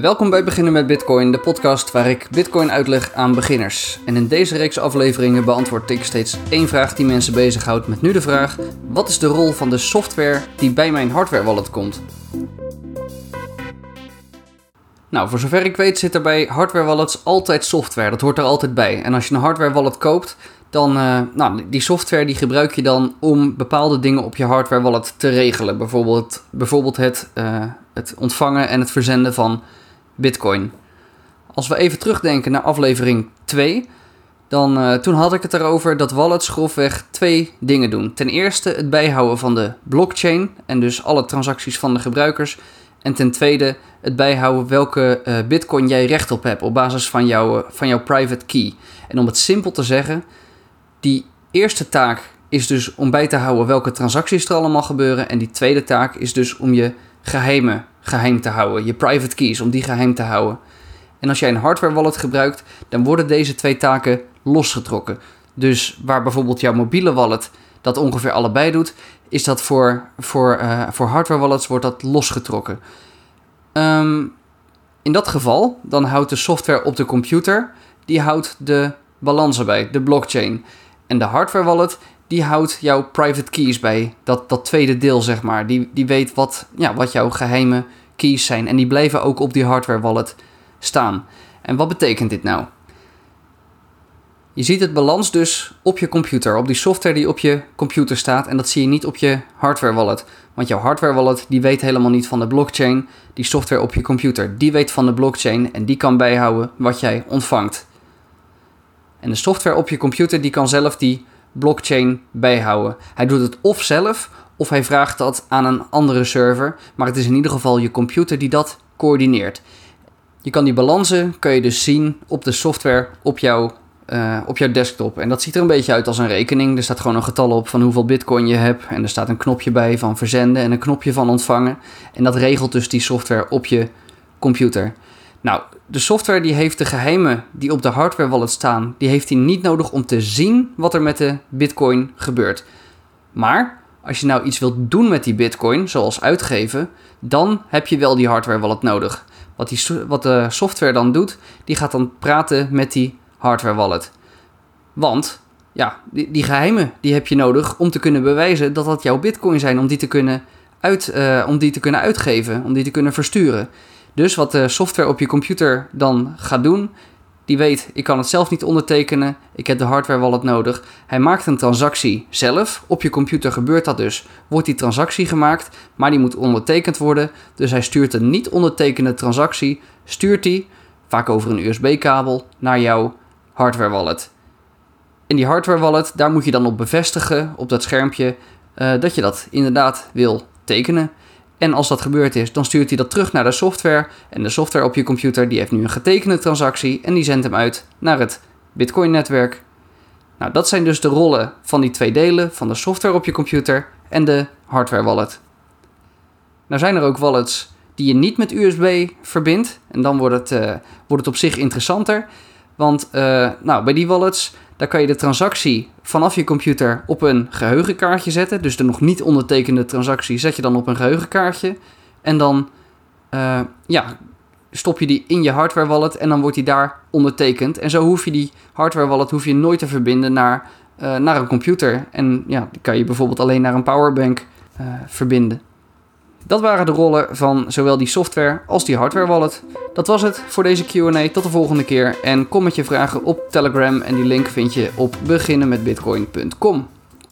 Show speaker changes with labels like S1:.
S1: Welkom bij Beginnen met Bitcoin, de podcast waar ik Bitcoin uitleg aan beginners. En in deze reeks afleveringen beantwoord ik steeds één vraag die mensen bezighoudt met nu de vraag: wat is de rol van de software die bij mijn hardware wallet komt? Nou, voor zover ik weet zit er bij hardware wallets altijd software. Dat hoort er altijd bij. En als je een hardware wallet koopt, dan, uh, nou, die software die gebruik je dan om bepaalde dingen op je hardware wallet te regelen. Bijvoorbeeld, bijvoorbeeld het, uh, het ontvangen en het verzenden van bitcoin. Als we even terugdenken naar aflevering 2, dan uh, toen had ik het erover dat wallets grofweg twee dingen doen. Ten eerste het bijhouden van de blockchain en dus alle transacties van de gebruikers. En ten tweede het bijhouden welke uh, bitcoin jij recht op hebt op basis van, jou, van jouw private key. En om het simpel te zeggen, die eerste taak is dus om bij te houden welke transacties er allemaal gebeuren. En die tweede taak is dus om je geheimen geheim te houden. Je private keys, om die geheim te houden. En als jij een hardware wallet gebruikt, dan worden deze twee taken losgetrokken. Dus waar bijvoorbeeld jouw mobiele wallet dat ongeveer allebei doet, is dat voor, voor, uh, voor hardware wallets wordt dat losgetrokken. Um, in dat geval, dan houdt de software op de computer, die houdt de balansen bij, de blockchain. En de hardware wallet, die houdt jouw private keys bij. Dat, dat tweede deel, zeg maar. Die, die weet wat, ja, wat jouw geheime keys zijn. En die blijven ook op die hardware wallet staan. En wat betekent dit nou? Je ziet het balans dus op je computer, op die software die op je computer staat. En dat zie je niet op je hardware wallet. Want jouw hardware wallet die weet helemaal niet van de blockchain. Die software op je computer, die weet van de blockchain en die kan bijhouden wat jij ontvangt. En de software op je computer die kan zelf die blockchain bijhouden. Hij doet het of zelf of hij vraagt dat aan een andere server, maar het is in ieder geval je computer die dat coördineert. Je kan die balansen kan je dus zien op de software op jouw, uh, op jouw desktop. En dat ziet er een beetje uit als een rekening. Er staat gewoon een getal op van hoeveel bitcoin je hebt. En er staat een knopje bij van verzenden en een knopje van ontvangen. En dat regelt dus die software op je computer. Nou, de software die heeft de geheimen die op de hardware wallet staan, die heeft hij niet nodig om te zien wat er met de bitcoin gebeurt. Maar als je nou iets wilt doen met die bitcoin, zoals uitgeven, dan heb je wel die hardware wallet nodig. Wat, die, wat de software dan doet, die gaat dan praten met die hardware wallet. Want, ja, die, die geheimen die heb je nodig om te kunnen bewijzen dat dat jouw bitcoin zijn, om die te kunnen, uit, uh, om die te kunnen uitgeven, om die te kunnen versturen. Dus wat de software op je computer dan gaat doen, die weet, ik kan het zelf niet ondertekenen, ik heb de hardware wallet nodig. Hij maakt een transactie zelf, op je computer gebeurt dat dus. Wordt die transactie gemaakt, maar die moet ondertekend worden. Dus hij stuurt een niet ondertekende transactie, stuurt die, vaak over een USB-kabel, naar jouw hardware wallet. In die hardware wallet, daar moet je dan op bevestigen, op dat schermpje, uh, dat je dat inderdaad wil tekenen. En als dat gebeurd is, dan stuurt hij dat terug naar de software. En de software op je computer die heeft nu een getekende transactie en die zendt hem uit naar het Bitcoin-netwerk. Nou, dat zijn dus de rollen van die twee delen, van de software op je computer en de hardware wallet. Nou zijn er ook wallets die je niet met USB verbindt. En dan wordt het, uh, wordt het op zich interessanter. Want uh, nou, bij die wallets daar kan je de transactie vanaf je computer op een geheugenkaartje zetten. Dus de nog niet ondertekende transactie zet je dan op een geheugenkaartje. En dan uh, ja, stop je die in je hardware wallet en dan wordt die daar ondertekend. En zo hoef je die hardware wallet hoef je nooit te verbinden naar, uh, naar een computer. En ja, die kan je bijvoorbeeld alleen naar een powerbank uh, verbinden. Dat waren de rollen van zowel die software als die hardware wallet. Dat was het voor deze Q&A. Tot de volgende keer en kom met je vragen op Telegram en die link vind je op beginnenmetbitcoin.com.